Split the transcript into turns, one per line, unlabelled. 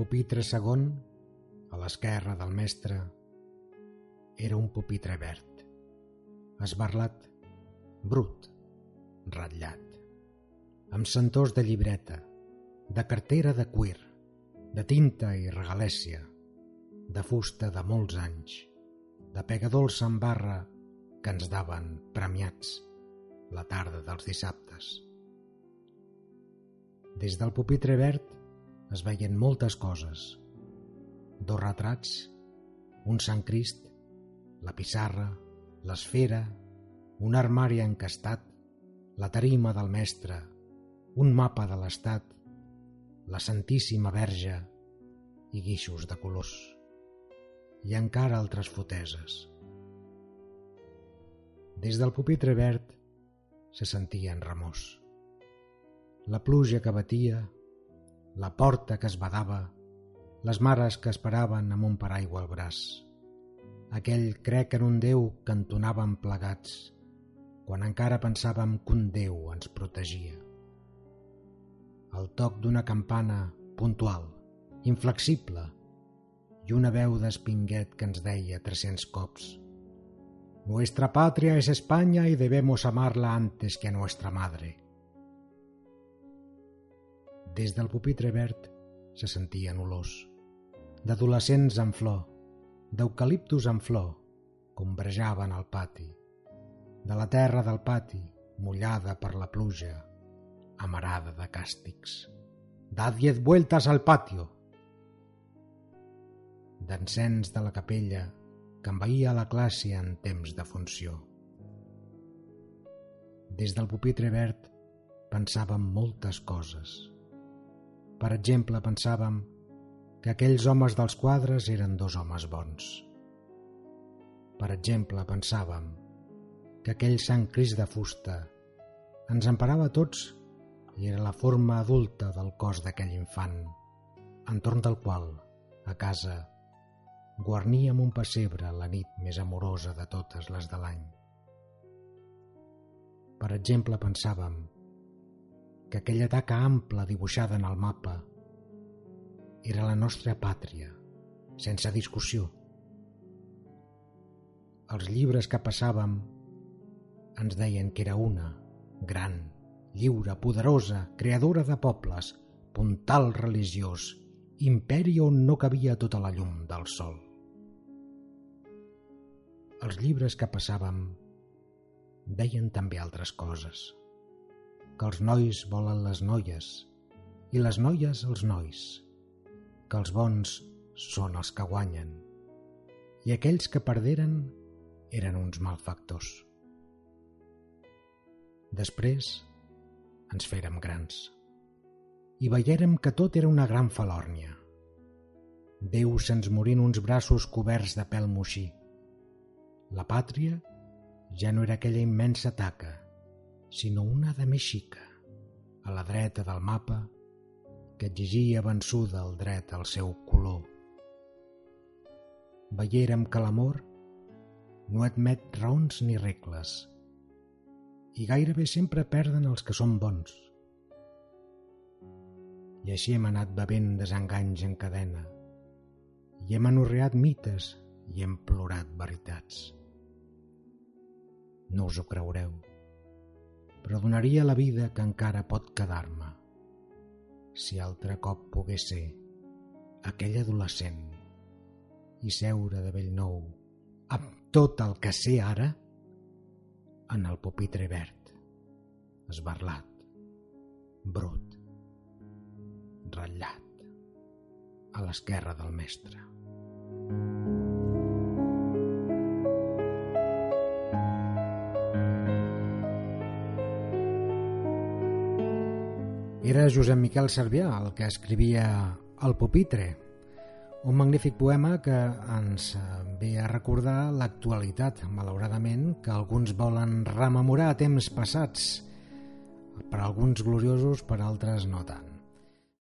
pupitre segon, a l'esquerra del mestre, era un pupitre verd, esbarlat, brut, ratllat, amb sentors de llibreta, de cartera de cuir, de tinta i regalèsia, de fusta de molts anys, de pegadors amb barra que ens daven premiats la tarda dels dissabtes. Des del pupitre verd es veien moltes coses. Dos retrats, un Sant Crist, la pissarra, l'esfera, un armari encastat, la tarima del mestre, un mapa de l'estat, la Santíssima Verge i guixos de colors. I encara altres foteses. Des del pupitre verd se sentien remors. La pluja que batia, la porta que es badava, les mares que esperaven amb un paraigua al braç. Aquell crec en un Déu que entonàvem plegats, quan encara pensàvem que un Déu ens protegia. El toc d'una campana puntual, inflexible, i una veu d'espinguet que ens deia 300 cops Nuestra patria es España y debemos amarla antes que a nuestra madre. Des del pupitre verd se sentien olors, d'adolescents en flor, d'eucaliptus en flor, que ombrejaven al pati, de la terra del pati, mullada per la pluja, amarada de càstigs. Da diez vueltas al patio! D'encens de la capella que envaïa la classe en temps de funció. Des del pupitre verd pensàvem moltes coses. Per exemple, pensàvem que aquells homes dels quadres eren dos homes bons. Per exemple, pensàvem que aquell Sant Crist de fusta ens emparava a tots i era la forma adulta del cos d'aquell infant, entorn del qual, a casa, guarníem un pessebre la nit més amorosa de totes les de l'any. Per exemple, pensàvem que aquella taca ampla dibuixada en el mapa era la nostra pàtria, sense discussió. Els llibres que passàvem ens deien que era una, gran, lliure, poderosa, creadora de pobles, puntal religiós, imperi on no cabia tota la llum del sol els llibres que passàvem deien també altres coses. Que els nois volen les noies i les noies els nois. Que els bons són els que guanyen i aquells que perderen eren uns malfactors. Després ens fèrem grans i veiérem que tot era una gran falòrnia. Déu se'ns morint uns braços coberts de pèl moixí la pàtria ja no era aquella immensa taca, sinó una de xica, a la dreta del mapa, que exigia vençuda el dret al seu color. Veiérem que l'amor no admet raons ni regles i gairebé sempre perden els que són bons. I així hem anat bevent desenganys en cadena i hem anorreat mites i hem plorat veritats. No us ho creureu, però donaria la vida que encara pot quedar-me si altre cop pogués ser aquell adolescent i seure de bell nou amb tot el que sé ara en el pupitre verd, esbarlat, brut, ratllat, a l'esquerra del mestre. Era Josep Miquel Servià el que escrivia El pupitre, un magnífic poema que ens ve a recordar l'actualitat, malauradament, que alguns volen rememorar temps passats, per alguns gloriosos, per altres no tant.